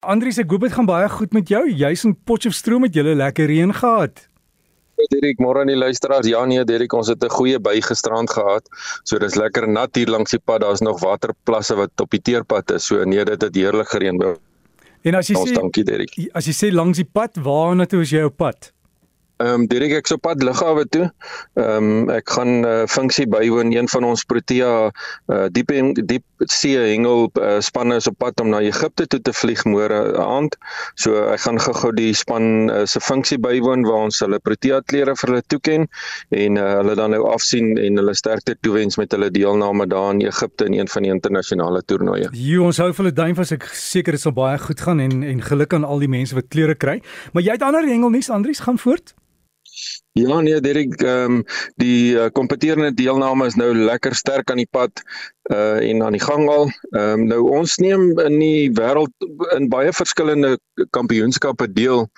Andries, ek hoop dit gaan baie goed met jou. Jy's in Potchefstroom met julle lekker reën gehad. Derek, môre aan die luisteraars. Ja nee, Derek, ons het 'n goeie bygestrand gehad. So dis lekker nat hier langs die pad. Daar's nog waterplasse wat op die teerpad is. So nee, dit het heerlik gereën. En as jy ons sê dankie Derek. As jy sê langs die pad, waar na toe is jy op pad? Ehm um, direk ek so pad lughawe toe. Ehm um, ek gaan 'n uh, funksie bywoon een van ons Protea uh, diep en diep see hengel uh, spanne is op pad om na Egipte toe te vlieg môre aand. So ek gaan gou-gou die span uh, se funksie bywoon waar ons hulle Protea klere vir hulle toeken en uh, hulle dan nou afsien en hulle sterkte toewens met hulle deelname daar in Egipte in een van die internasionale toernooie. Jo, ons hou vir hulle duim vas ek seker dit sal baie goed gaan en en geluk aan al die mense wat klere kry. Maar jy het ander hengelnuus Andries gaan voort. Ja nee Derek, ehm um, die uh, kompeterende deelname is nou lekker sterk aan die pad uh en aan die gang al. Ehm um, nou ons neem in die wêreld in baie verskillende kampioenskappe deel.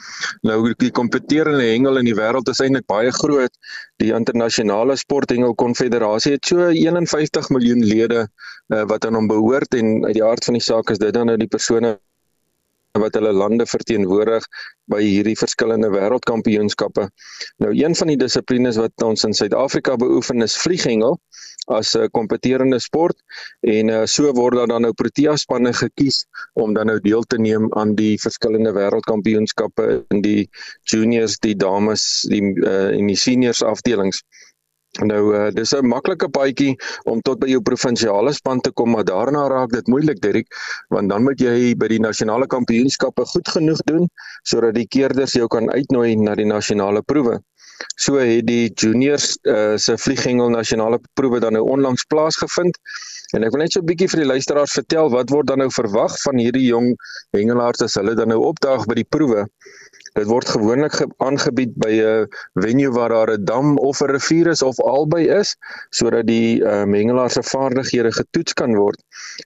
Nou die kompeterende hengel in die wêreld is eintlik baie groot. Die internasionale sporthengel konfederasie het so 51 miljoen lede uh, wat aan hom behoort en uit die aard van die saak is dit dan nou die persone wat hulle lande verteenwoordig by hierdie verskillende wêreldkampioenskappe. Nou een van die dissiplines wat ons in Suid-Afrika beoefen is vlieghengel as 'n kompeterende sport en uh, so word daar dan nou Protea spanne gekies om dan nou deel te neem aan die verskillende wêreldkampioenskappe in die juniors, die dames, die uh, en die seniors afdelings. Nou uh, dis 'n maklike paadjie om tot by jou provinsiale span te kom, maar daarna raak dit moeilik, Derek, want dan moet jy by die nasionale kampioenskappe goed genoeg doen sodat die keerders jou kan uitnooi na die nasionale proewe. So het die juniors uh, se vlieghengel nasionale proewe dan nou onlangs plaasgevind. En ek wil net so 'n bietjie vir die luisteraars vertel wat word dan nou verwag van hierdie jong hengelaars as hulle dan nou opdaag by die proewe. Dit word gewoonlik aangebied by 'n venue waar daar 'n dam of 'n rivier is of albei is sodat die uh, mengelaar se vaardighede getoets kan word.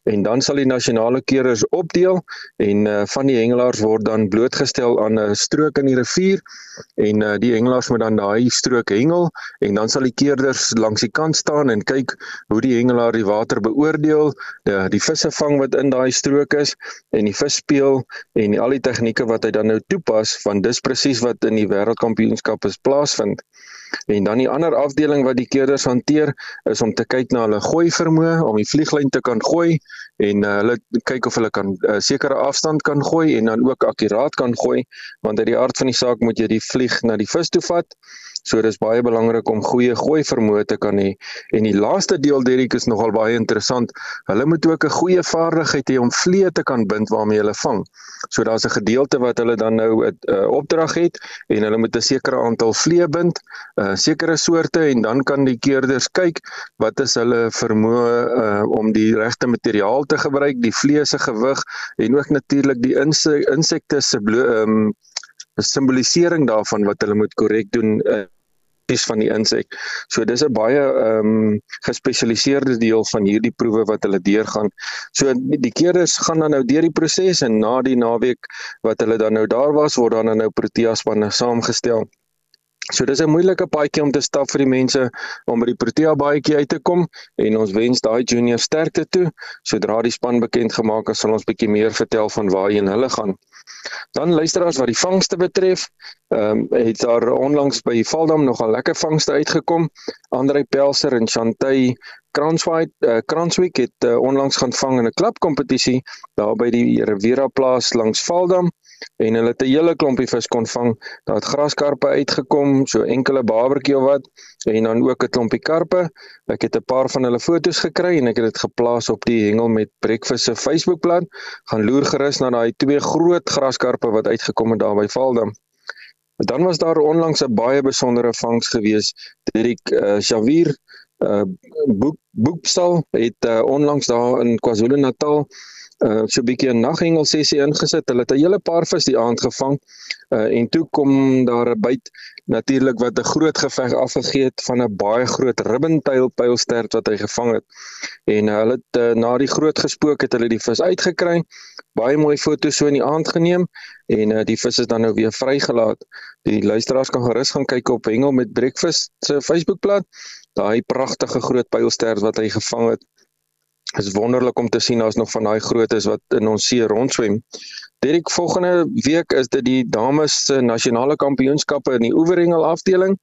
En dan sal die nasionale keerders opdeel en uh, van die hengelaars word dan blootgestel aan 'n strook in die rivier en uh, die hengelaars moet dan daai strook hengel en dan sal die keerders langs die kant staan en kyk hoe die hengelaar die water beoordeel, die, die visse vang wat in daai strook is en die vis speel en die, al die tegnieke wat hy dan nou toepas van want dis presies wat in die wêreldkampioenskappe plaasvind. En dan die ander afdeling wat die keerders hanteer is om te kyk na hulle gooi vermoë om die vlieglyn te kan gooi en uh, hulle kyk of hulle kan 'n uh, sekere afstand kan gooi en dan ook akkuraat kan gooi want uit die aard van die saak moet jy die vlieg na die vis toe vat So dis baie belangrik om goeie gooi vermoë te kan hê. En die laaste deel Derrick is nogal baie interessant. Hulle moet ook 'n goeie vaardigheid hê om vliee te kan bind waarmee hulle vang. So daar's 'n gedeelte wat hulle dan nou 'n uh, opdrag het en hulle moet 'n sekere aantal vliee bind, 'n uh, sekere soorte en dan kan die keerders kyk wat is hulle vermoë uh, om die regte materiaal te gebruik, die vliee se gewig en ook natuurlik die insekte se ehm um, simbolisering daarvan wat hulle moet korrek doen uh, is van die insek. So dis 'n baie ehm um, gespesialiseerde deel van hierdie proewe wat hulle deurgaan. So die keerders gaan dan nou deur die proses en na die naweek wat hulle dan nou daar was, word dan nou Protea spanne saamgestel. So dis 'n moeilike paadjie om te stap vir die mense om by die Protea baadjie uit te kom en ons wens daai junior sterkte toe. Sodra die span bekend gemaak is, sal ons bietjie meer vertel van waarheen hulle gaan. Dan luisteraars wat die vangste betref, ehm um, het daar onlangs by Valdam nogal lekker vangste uitgekom. Andrei Pelser en Chantay Kranswyk uh, Kranswyk het uh, onlangs gaan vang in 'n klapkompetisie daar by die Rivera plaas langs Valdam en hulle het 'n hele klompie vis kon vang. Daar het graskarpe uitgekom, so enkele babertjie of wat en dan ook 'n klompie karpe. Ek het 'n paar van hulle foto's gekry en ek het dit geplaas op die hengel met Breakfast se Facebookblad. Gaan loer gerus na daai twee groot graskarpe wat uitgekom het daar by Valdam. Dan was daar onlangs 'n baie besondere vangs gewees. Dirk uh, Xavier uh boek boekstal het uh, onlangs daar in KwaZulu-Natal uh so 'n bietjie 'n naghengel sessie ingesit. Hulle het 'n hele paar vis die aand gevang. Uh en toe kom daar 'n byt natuurlik wat 'n groot geveg afgegee het van 'n baie groot ribbentail pylstert wat hy gevang het. En uh, hulle het uh, na die groot gespook het hulle die vis uitgekry. Baie mooi foto's so in die aand geneem en uh, die vis is dan nou weer vrygelaat. Die luisteraars kan gerus gaan kyk op Hengel met Breakfast se Facebookblad. Daai pragtige groot pylstert wat hy gevang het is wonderlik om te sien daar's nog van daai grootes wat in ons see rondswem. Direk volgende week is dit die dames se nasionale kampioenskappe in die oeverhengel afdeling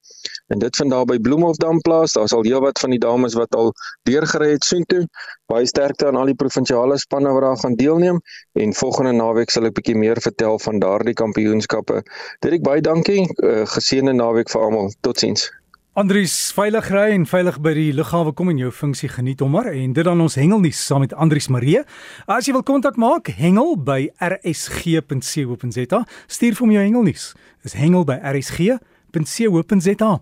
en dit vind daar by Bloemhofdam plaas. Daar's al heelwat van die dames wat al deurgery het soontoe. Baie sterkte aan al die provinsiale spanne wat daar gaan deelneem en volgende naweek sal ek bietjie meer vertel van daardie kampioenskappe. Direk baie dankie. Uh, geseënde naweek vir almal. Totsiens. Andries veilig ry en veilig by die lughawe kom en jou funksie geniet hom maar en dit dan ons hengelnuus saam met Andries Marie. As jy wil kontak maak, hengel by rsg.co.za. Stuur vir my jou hengelnuus. Dis hengel by rsg.co.za.